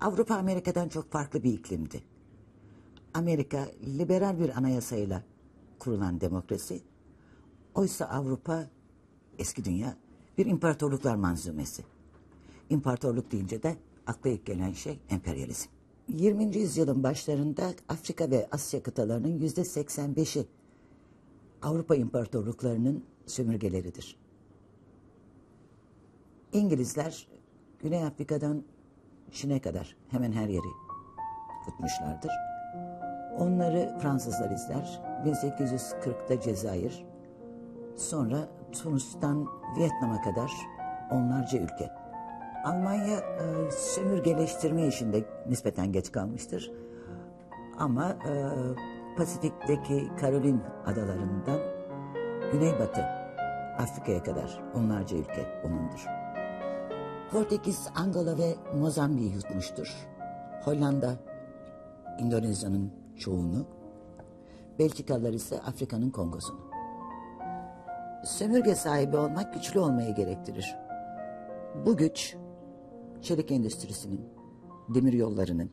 Avrupa Amerika'dan çok farklı bir iklimdi. Amerika liberal bir anayasayla kurulan demokrasi. Oysa Avrupa, eski dünya bir imparatorluklar manzumesi. İmparatorluk deyince de akla ilk gelen şey emperyalizm. 20. yüzyılın başlarında Afrika ve Asya kıtalarının yüzde 85'i Avrupa imparatorluklarının sömürgeleridir. İngilizler Güney Afrika'dan Çin'e kadar hemen her yeri tutmuşlardır. Onları Fransızlar izler. 1840'da Cezayir, sonra Tunus'tan Vietnam'a kadar onlarca ülke. Almanya e, sömürgeleştirme işinde nispeten geç kalmıştır. Ama e, Pasifik'teki Karolin adalarından Güneybatı Afrika'ya kadar onlarca ülke onundur. Portekiz, Angola ve Mozambik'i yutmuştur. Hollanda, Endonezya'nın çoğunu, Belçikalılar ise Afrika'nın Kongo'sunu. Sömürge sahibi olmak güçlü olmaya gerektirir. Bu güç, çelik endüstrisinin, demir yollarının,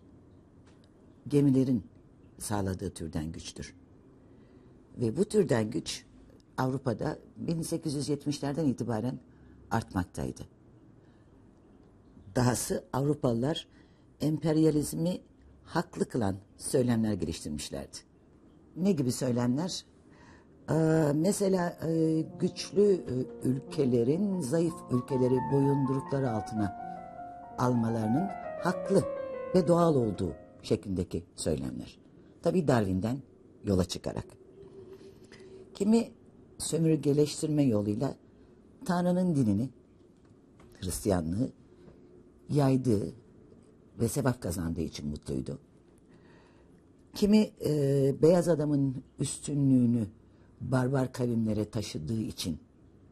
gemilerin sağladığı türden güçtür. Ve bu türden güç Avrupa'da 1870'lerden itibaren artmaktaydı. Dahası Avrupalılar emperyalizmi haklı kılan söylemler geliştirmişlerdi. Ne gibi söylemler? Ee, mesela e, güçlü e, ülkelerin zayıf ülkeleri boyundurukları altına almalarının haklı ve doğal olduğu şeklindeki söylemler. Tabii Darwin'den yola çıkarak. Kimi sömürgeleştirme yoluyla Tanrı'nın dinini, Hristiyanlığı yaydığı ve sevap kazandığı için mutluydu. Kimi e, beyaz adamın üstünlüğünü barbar kavimlere taşıdığı için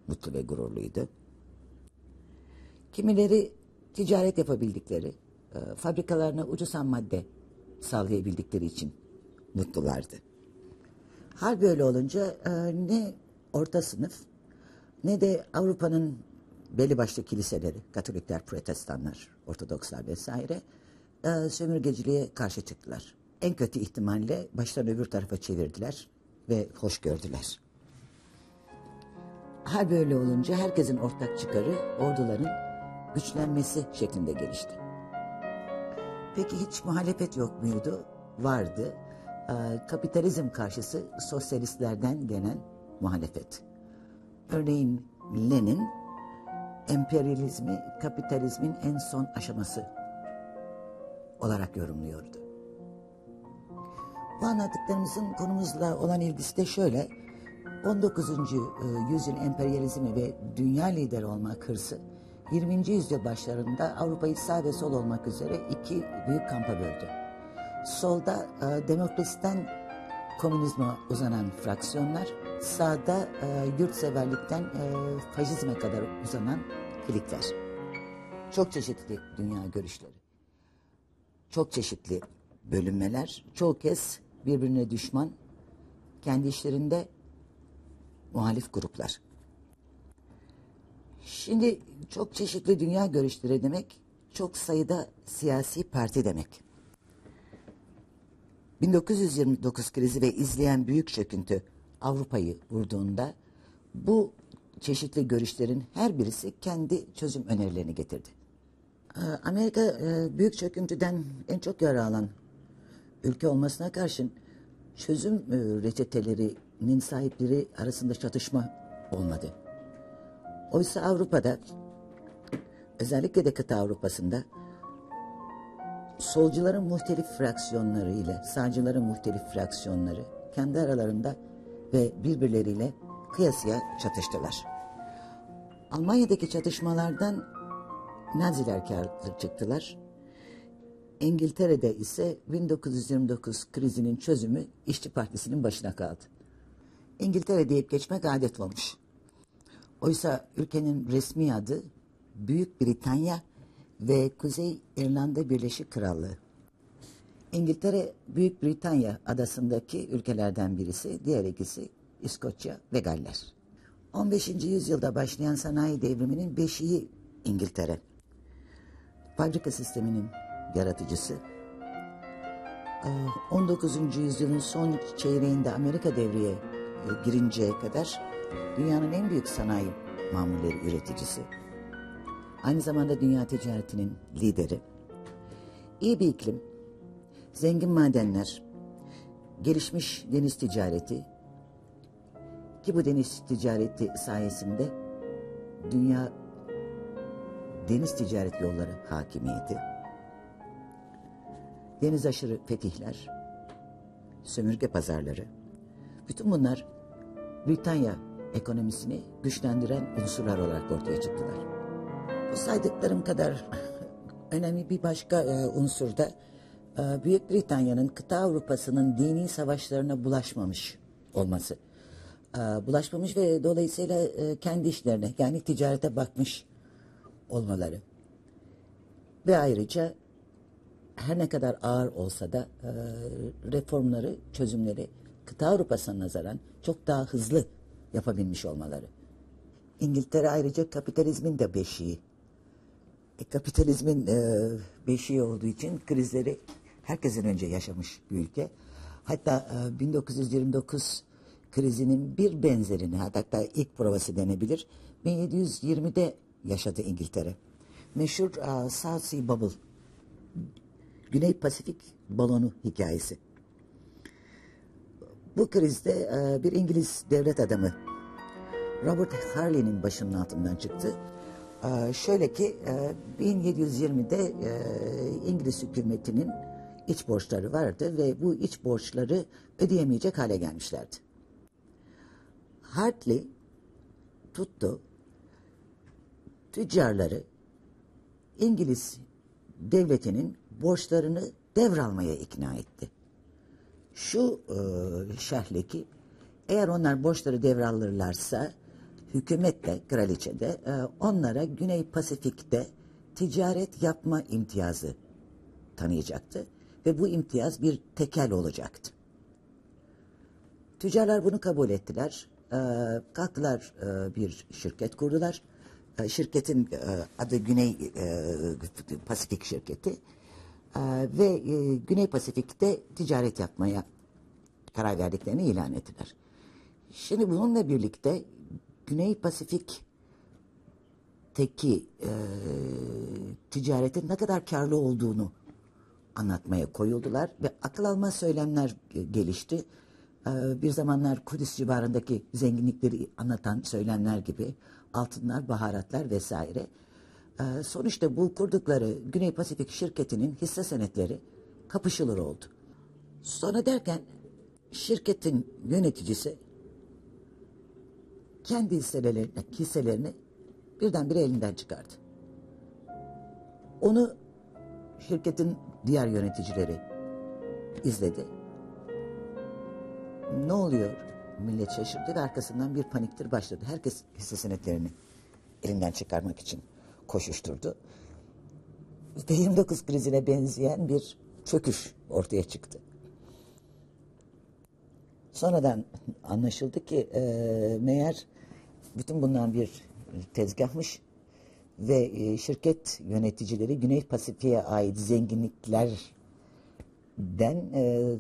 mutlu ve gururluydu. Kimileri ticaret yapabildikleri, e, fabrikalarına ucuz ham madde sağlayabildikleri için mutlulardı. Hal böyle olunca e, ne orta sınıf ne de Avrupa'nın belli başlı kiliseleri, Katolikler, Protestanlar, Ortodokslar vesaire e, sömürgeciliğe karşı çıktılar. En kötü ihtimalle baştan öbür tarafa çevirdiler ve hoş gördüler. Hal böyle olunca herkesin ortak çıkarı orduların güçlenmesi şeklinde gelişti. Peki hiç muhalefet yok muydu? Vardı. Ee, kapitalizm karşısı sosyalistlerden gelen muhalefet. Örneğin Lenin emperyalizmi kapitalizmin en son aşaması olarak yorumluyordu. Bu anlattıklarımızın konumuzla olan ilgisi de şöyle. 19. E, yüzyıl emperyalizmi ve dünya lideri olmak hırsı 20. yüzyıl başlarında Avrupa'yı sağ ve sol olmak üzere iki büyük kampa böldü. Solda e, demokrasiden komünizme uzanan fraksiyonlar, sağda e, yurtseverlikten e, faşizme kadar uzanan klikler. Çok çeşitli dünya görüşleri. Çok çeşitli bölünmeler, çoğu kez birbirine düşman, kendi işlerinde muhalif gruplar. Şimdi çok çeşitli dünya görüşleri demek, çok sayıda siyasi parti demek. 1929 krizi ve izleyen büyük çöküntü Avrupa'yı vurduğunda bu çeşitli görüşlerin her birisi kendi çözüm önerilerini getirdi. Ee, Amerika e, büyük çöküntüden en çok yara alan ülke olmasına karşın çözüm e, reçetelerinin sahipleri arasında çatışma olmadı. Oysa Avrupa'da özellikle de kıta Avrupa'sında solcuların muhtelif fraksiyonları ile sağcıların muhtelif fraksiyonları kendi aralarında ve birbirleriyle kıyasıya çatıştılar. Almanya'daki çatışmalardan Naziler kârlı çıktılar. İngiltere'de ise 1929 krizinin çözümü İşçi Partisi'nin başına kaldı. İngiltere deyip geçmek adet olmuş. Oysa ülkenin resmi adı Büyük Britanya ve Kuzey İrlanda Birleşik Krallığı. İngiltere Büyük Britanya adasındaki ülkelerden birisi, diğer ikisi İskoçya ve Galler. 15. yüzyılda başlayan sanayi devriminin beşiği İngiltere. Fabrika sisteminin yaratıcısı. Ee, 19. yüzyılın son çeyreğinde Amerika devreye e, girinceye kadar dünyanın en büyük sanayi mamulleri üreticisi. Aynı zamanda dünya ticaretinin lideri. İyi bir iklim, zengin madenler, gelişmiş deniz ticareti ki bu deniz ticareti sayesinde dünya deniz ticaret yolları hakimiyeti, deniz aşırı fetihler, sömürge pazarları, bütün bunlar Britanya ekonomisini güçlendiren unsurlar olarak ortaya çıktılar. Bu saydıklarım kadar önemli bir başka e, unsur da e, Büyük Britanya'nın kıta Avrupa'sının dini savaşlarına bulaşmamış olması. E, bulaşmamış ve dolayısıyla e, kendi işlerine yani ticarete bakmış olmaları. Ve ayrıca her ne kadar ağır olsa da e, reformları, çözümleri kıta Avrupa'sına nazaran çok daha hızlı yapabilmiş olmaları. İngiltere ayrıca kapitalizmin de beşiği. E, kapitalizmin e, beşiği olduğu için krizleri herkesin önce yaşamış bir ülke. Hatta e, 1929 krizinin bir benzerini hatta ilk provası denebilir. 1720'de yaşadı İngiltere. Meşhur e, South Sea Bubble, Güney Pasifik balonu hikayesi. Bu krizde e, bir İngiliz devlet adamı Robert Harley'nin başının altından çıktı. Şöyle ki e, 1720'de e, İngiliz hükümetinin iç borçları vardı ve bu iç borçları ödeyemeyecek hale gelmişlerdi. Hartley tuttu tüccarları İngiliz devletinin borçlarını devralmaya ikna etti. Şu e, şerhle ki eğer onlar borçları devralırlarsa hükümetle kraliçe de e, onlara Güney Pasifik'te ticaret yapma imtiyazı tanıyacaktı ve bu imtiyaz bir tekel olacaktı. Tüccarlar bunu kabul ettiler. E, kalktılar e, bir şirket kurdular. E, şirketin e, adı Güney e, Pasifik şirketi e, ve e, Güney Pasifik'te ticaret yapmaya karar verdiklerini ilan ettiler. Şimdi bununla birlikte Güney Pasifik'teki e, ticaretin ne kadar karlı olduğunu anlatmaya koyuldular ve akıl almaz söylemler gelişti. E, bir zamanlar Kudüs civarındaki zenginlikleri anlatan söylemler gibi altınlar, baharatlar vesaire. E, sonuçta bu kurdukları Güney Pasifik şirketinin hisse senetleri kapışılır oldu. Sonra derken şirketin yöneticisi kendi hisselerini, hisselerini birdenbire elinden çıkardı. Onu şirketin diğer yöneticileri izledi. Ne oluyor? Millet şaşırdı ve arkasından bir paniktir başladı. Herkes hisse senetlerini elinden çıkarmak için koşuşturdu. İşte 29 krizine benzeyen bir çöküş ortaya çıktı. Sonradan anlaşıldı ki e, meğer bütün bunlar bir tezgahmış ve e, şirket yöneticileri Güney Pasifik'e ait zenginliklerden e,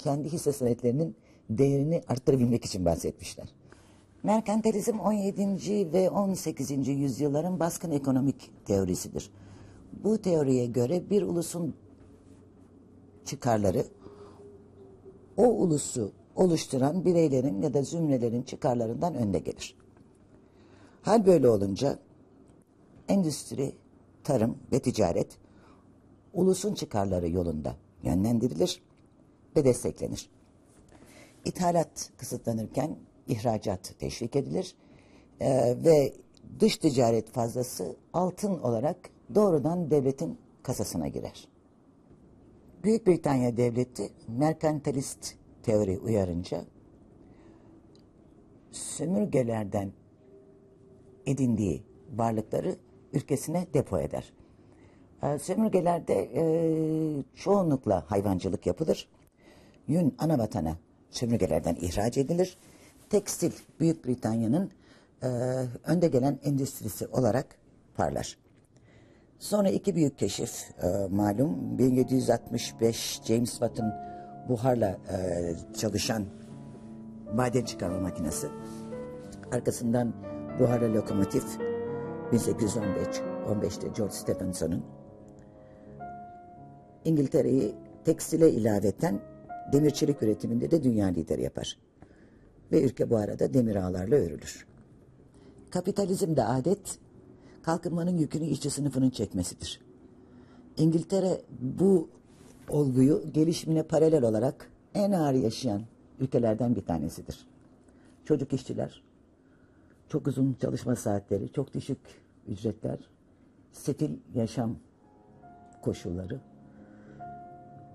kendi hisse senetlerinin değerini arttırabilmek için bahsetmişler. Merkantilizm 17. ve 18. yüzyılların baskın ekonomik teorisidir. Bu teoriye göre bir ulusun çıkarları o ulusu oluşturan bireylerin ya da zümrelerin çıkarlarından önde gelir. Hal böyle olunca endüstri, tarım ve ticaret ulusun çıkarları yolunda yönlendirilir ve desteklenir. İthalat kısıtlanırken ihracat teşvik edilir ee, ve dış ticaret fazlası altın olarak doğrudan devletin kasasına girer. Büyük Britanya devleti merkantilist teori uyarınca sömürgelerden edindiği varlıkları ülkesine depo eder. Ee, sömürgelerde e, çoğunlukla hayvancılık yapılır. Yün ana vatana sömürgelerden ihraç edilir. Tekstil Büyük Britanya'nın e, önde gelen endüstrisi olarak parlar. Sonra iki büyük keşif e, malum. 1765 James Watt'ın buharla e, çalışan maden çıkarma makinesi. Arkasından buharla lokomotif 1815 15'te George Stephenson'un İngiltere'yi tekstile ilaveten demir çelik üretiminde de dünya lideri yapar. Ve ülke bu arada demir ağlarla örülür. Kapitalizmde adet kalkınmanın yükünü işçi sınıfının çekmesidir. İngiltere bu olguyu gelişimine paralel olarak en ağır yaşayan ülkelerden bir tanesidir. Çocuk işçiler, çok uzun çalışma saatleri, çok düşük ücretler, sefil yaşam koşulları,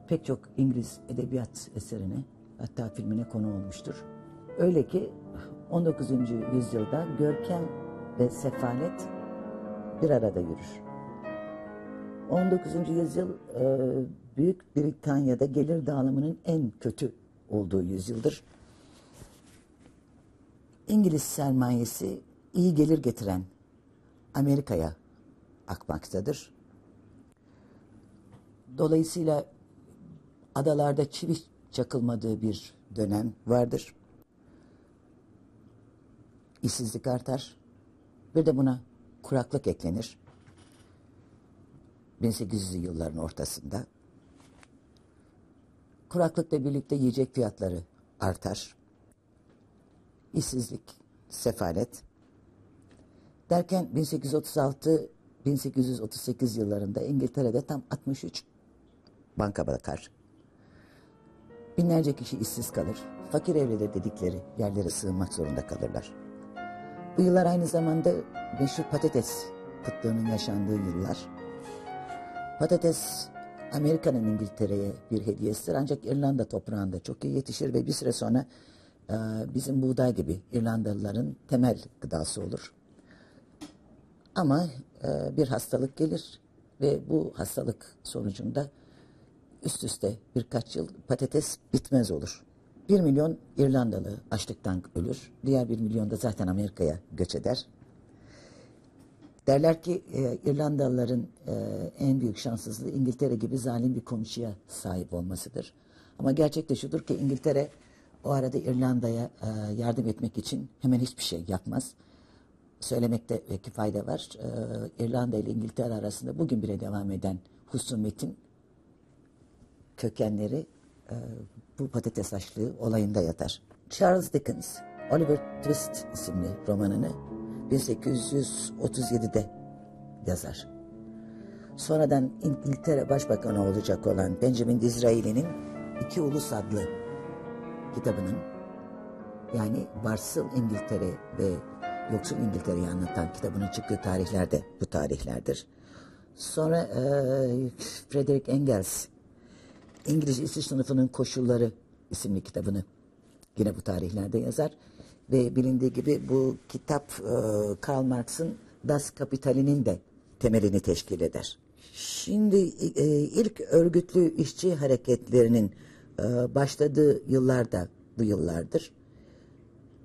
pek çok İngiliz edebiyat eserine hatta filmine konu olmuştur. Öyle ki 19. yüzyılda görkem ve sefalet bir arada yürür. 19. yüzyıl e, Büyük Britanya'da gelir dağılımının en kötü olduğu yüzyıldır. İngiliz sermayesi iyi gelir getiren Amerika'ya akmaktadır. Dolayısıyla adalarda çivi çakılmadığı bir dönem vardır. İşsizlik artar. Bir de buna kuraklık eklenir. 1800'lü yılların ortasında. Kuraklıkla birlikte yiyecek fiyatları artar. İşsizlik, sefalet. Derken 1836-1838 yıllarında İngiltere'de tam 63 banka bakar. Binlerce kişi işsiz kalır. Fakir evleri dedikleri yerlere sığınmak zorunda kalırlar. Bu yıllar aynı zamanda meşhur patates kıtlığının yaşandığı yıllar. Patates Amerika'nın İngiltere'ye bir hediyesidir ancak İrlanda toprağında çok iyi yetişir ve bir süre sonra e, bizim buğday gibi İrlandalıların temel gıdası olur. Ama e, bir hastalık gelir ve bu hastalık sonucunda üst üste birkaç yıl patates bitmez olur. Bir milyon İrlandalı açlıktan ölür. Diğer bir milyon da zaten Amerika'ya göç eder. Derler ki e, İrlandalıların e, en büyük şanssızlığı İngiltere gibi zalim bir komşuya sahip olmasıdır. Ama gerçek de şudur ki İngiltere o arada İrlanda'ya e, yardım etmek için hemen hiçbir şey yapmaz. Söylemekte belki fayda var. E, İrlanda ile İngiltere arasında bugün bile devam eden husumetin kökenleri e, bu patates açlığı olayında yatar. Charles Dickens, Oliver Twist isimli romanını 1837'de yazar. Sonradan İngiltere Başbakanı olacak olan Benjamin Disraeli'nin İki Ulus adlı kitabının yani Varsıl İngiltere ve Yoksul İngiltere'yi anlatan kitabının çıktığı tarihlerde bu tarihlerdir. Sonra e, Frederick Engels İngiliz işçi sınıfının koşulları isimli kitabını yine bu tarihlerde yazar. Ve bilindiği gibi bu kitap e, Karl Marx'ın Das Kapital'inin de temelini teşkil eder. Şimdi e, ilk örgütlü işçi hareketlerinin e, başladığı yıllarda bu yıllardır.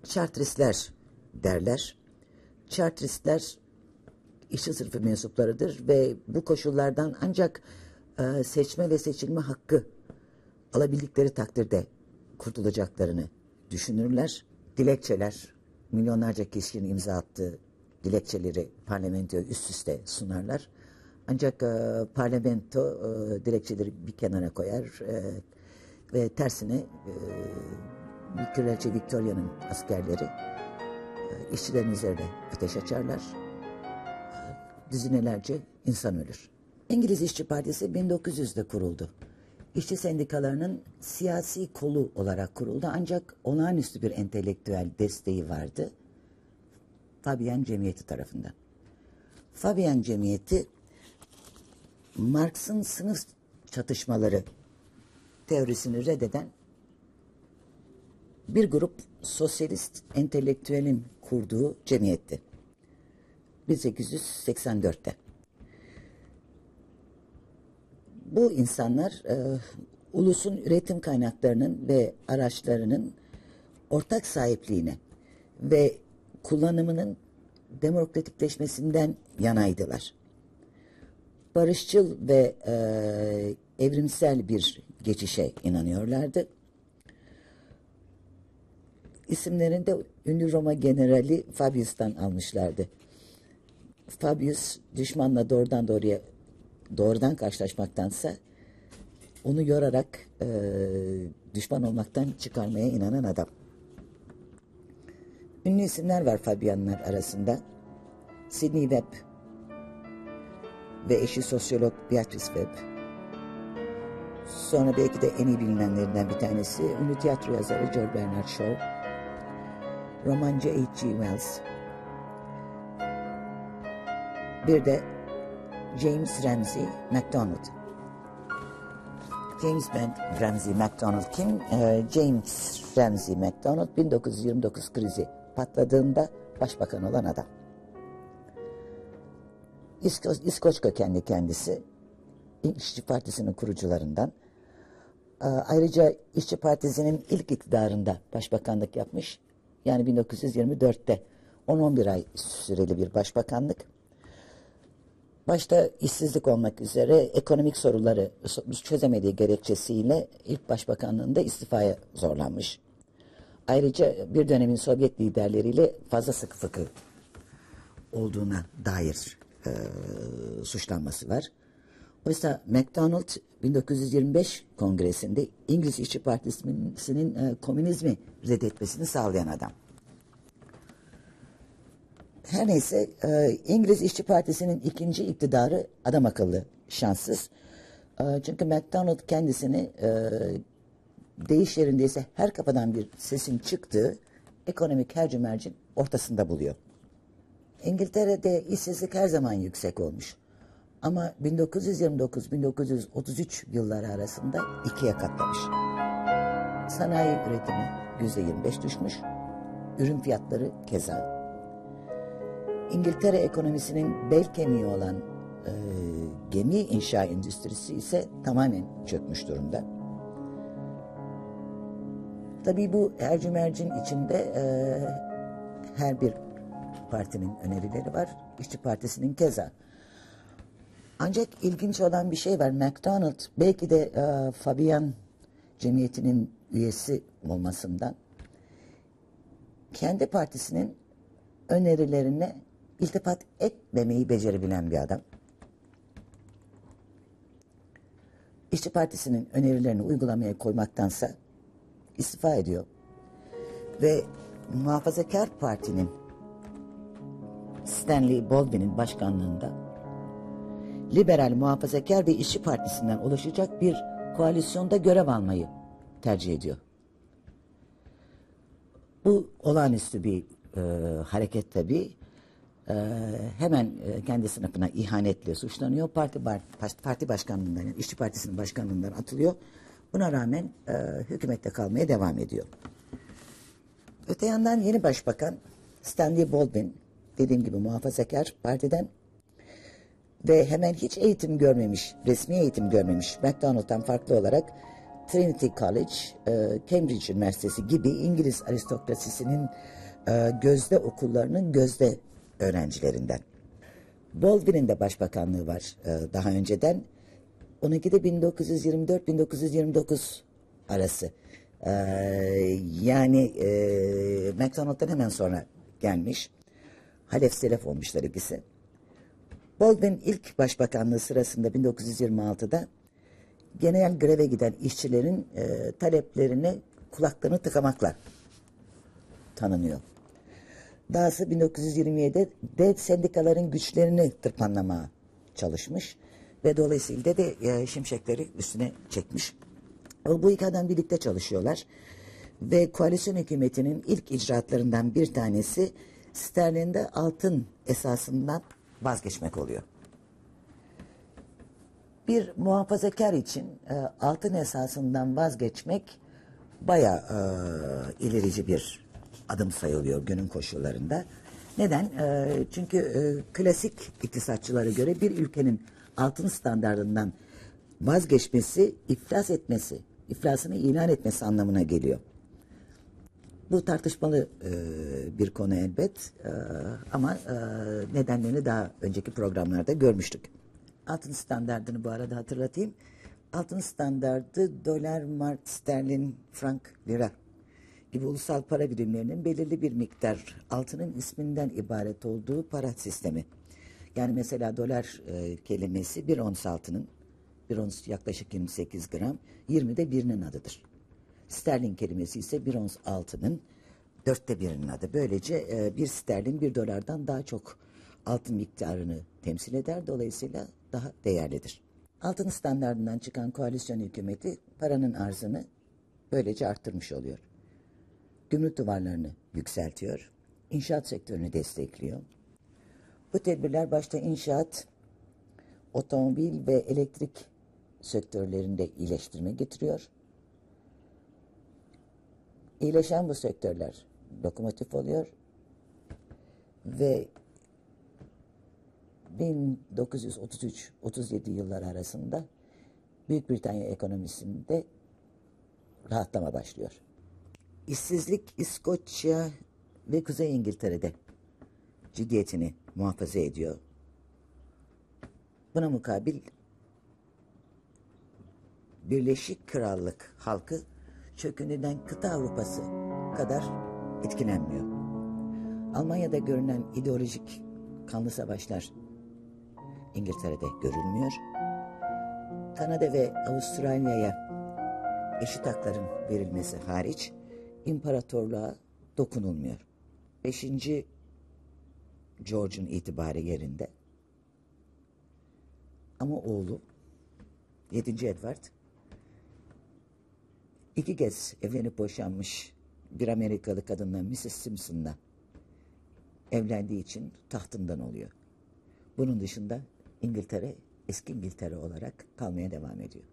Chartristler derler. Chartristler işçi sınıfı mensuplarıdır ve bu koşullardan ancak e, seçme ve seçilme hakkı alabildikleri takdirde kurtulacaklarını düşünürler. Dilekçeler, milyonlarca kişinin imza attığı dilekçeleri parlamentoya üst üste sunarlar. Ancak e, parlamento e, dilekçeleri bir kenara koyar e, ve tersine e, Kraliçe Victoria'nın askerleri e, işçilerin üzerine ateş açarlar. Düzinelerce insan ölür. İngiliz İşçi Partisi 1900'de kuruldu. İşçi sendikalarının siyasi kolu olarak kuruldu ancak olağanüstü bir entelektüel desteği vardı. Fabian Cemiyeti tarafından. Fabian Cemiyeti Marx'ın sınıf çatışmaları teorisini reddeden bir grup sosyalist entelektüelin kurduğu cemiyetti. 1884'te. Bu insanlar e, ulusun üretim kaynaklarının ve araçlarının ortak sahipliğine ve kullanımının demokratikleşmesinden yanaydılar. barışçıl ve e, evrimsel bir geçişe inanıyorlardı. İsimlerini de ünlü Roma generali Fabius'tan almışlardı. Fabius düşmanla doğrudan doğruya doğrudan karşılaşmaktansa onu yorarak e, düşman olmaktan çıkarmaya inanan adam. Ünlü isimler var Fabianlar arasında. Sidney Webb ve eşi sosyolog Beatrice Webb. Sonra belki de en iyi bilinenlerinden bir tanesi ünlü tiyatro yazarı George Bernard Shaw, romancı H.G. Wells, bir de James Ramsey MacDonald. James ben Ramsey MacDonald kim? Ee, James Ramsey MacDonald 1929 krizi patladığında başbakan olan adam. İsko İskoç kökenli kendisi. İşçi Partisi'nin kurucularından. Ee, ayrıca İşçi Partisi'nin ilk iktidarında başbakanlık yapmış. Yani 1924'te 10-11 ay süreli bir başbakanlık. Başta işsizlik olmak üzere ekonomik soruları çözemediği gerekçesiyle ilk başbakanlığında istifaya zorlanmış. Ayrıca bir dönemin Sovyet liderleriyle fazla sıkı fıkı olduğuna dair e, suçlanması var. Oysa MacDonald 1925 kongresinde İngiliz İşçi Partisi'nin e, komünizmi reddetmesini sağlayan adam. Her neyse e, İngiliz İşçi Partisi'nin ikinci iktidarı adam akıllı şanssız. E, çünkü MacDonald kendisini e, değiş yerindeyse her kafadan bir sesin çıktığı ekonomik hercümercin ortasında buluyor. İngiltere'de işsizlik her zaman yüksek olmuş. Ama 1929-1933 yılları arasında ikiye katlamış. Sanayi üretimi yüzde 25 düşmüş, ürün fiyatları keza. İngiltere ekonomisinin bel kemiği olan e, gemi inşa endüstrisi ise tamamen çökmüş durumda. Tabii bu ercümercin içinde e, her bir partinin önerileri var. İşçi Partisi'nin keza. Ancak ilginç olan bir şey var. McDonald belki de e, Fabian cemiyetinin üyesi olmasından kendi partisinin önerilerine iltifat etmemeyi becerebilen bir adam. İşçi Partisi'nin önerilerini uygulamaya koymaktansa istifa ediyor. Ve Muhafazakar Parti'nin Stanley Baldwin'in başkanlığında Liberal Muhafazakar ve İşçi Partisi'nden oluşacak bir koalisyonda görev almayı tercih ediyor. Bu olağanüstü bir e, hareket tabii. E, hemen e, kendi sınıfına ihanetle suçlanıyor. Parti parti başkanlığından, yani İşçi Partisi'nin başkanlığından atılıyor. Buna rağmen e, hükümette kalmaya devam ediyor. Öte yandan yeni başbakan Stanley Baldwin, dediğim gibi muhafazakar partiden ve hemen hiç eğitim görmemiş, resmi eğitim görmemiş McDonald'dan farklı olarak Trinity College, e, Cambridge Üniversitesi gibi İngiliz aristokrasisinin e, gözde okullarının gözde öğrencilerinden. Baldwin'in de başbakanlığı var e, daha önceden. Onunki de 1924-1929 arası. Ee, yani e, McDonald'dan hemen sonra gelmiş. Halef Selef olmuşlar ikisi. Baldwin ilk başbakanlığı sırasında 1926'da genel greve giden işçilerin e, taleplerini kulaklarını tıkamakla tanınıyor. Dahası 1927'de de sendikaların güçlerini tırpanlamaya çalışmış ve dolayısıyla de e, şimşekleri üstüne çekmiş. Bu iki adam birlikte çalışıyorlar ve koalisyon hükümetinin ilk icraatlarından bir tanesi sterlinde altın esasından vazgeçmek oluyor. Bir muhafazakar için e, altın esasından vazgeçmek bayağı e, ilerici bir adım sayılıyor günün koşullarında. Neden? E, çünkü e, klasik iktisatçılara göre bir ülkenin altın standartından vazgeçmesi, iflas etmesi, iflasını ilan etmesi anlamına geliyor. Bu tartışmalı e, bir konu elbet e, ama nedenlerini daha önceki programlarda görmüştük. altın standartını bu arada hatırlatayım. Altın standardı dolar, mark, sterlin, frank, lira gibi ulusal para birimlerinin belirli bir miktar altının isminden ibaret olduğu para sistemi. Yani mesela dolar e, kelimesi bir ons altının, bir ons yaklaşık 28 gram, 20 de birinin adıdır. Sterlin kelimesi ise bir ons altının dörtte birinin adı. Böylece e, bir sterlin bir dolardan daha çok altın miktarını temsil eder. Dolayısıyla daha değerlidir. Altın standartından çıkan koalisyon hükümeti paranın arzını böylece arttırmış oluyor. Gümrük duvarlarını yükseltiyor. inşaat sektörünü destekliyor. Bu tedbirler başta inşaat, otomobil ve elektrik sektörlerinde iyileştirme getiriyor. İyileşen bu sektörler lokomotif oluyor ve 1933-37 yıllar arasında Büyük Britanya ekonomisinde rahatlama başlıyor. İşsizlik İskoçya ve Kuzey İngiltere'de ciddiyetini muhafaza ediyor. Buna mukabil Birleşik Krallık halkı çöküntüden kıta Avrupası kadar etkilenmiyor. Almanya'da görünen ideolojik kanlı savaşlar İngiltere'de görülmüyor. Kanada ve Avustralya'ya eşit hakların verilmesi hariç imparatorluğa dokunulmuyor. Beşinci George'un itibarı yerinde. Ama oğlu 7. Edward iki kez evlenip boşanmış bir Amerikalı kadınla Mrs. Simpson'la evlendiği için tahtından oluyor. Bunun dışında İngiltere eski İngiltere olarak kalmaya devam ediyor.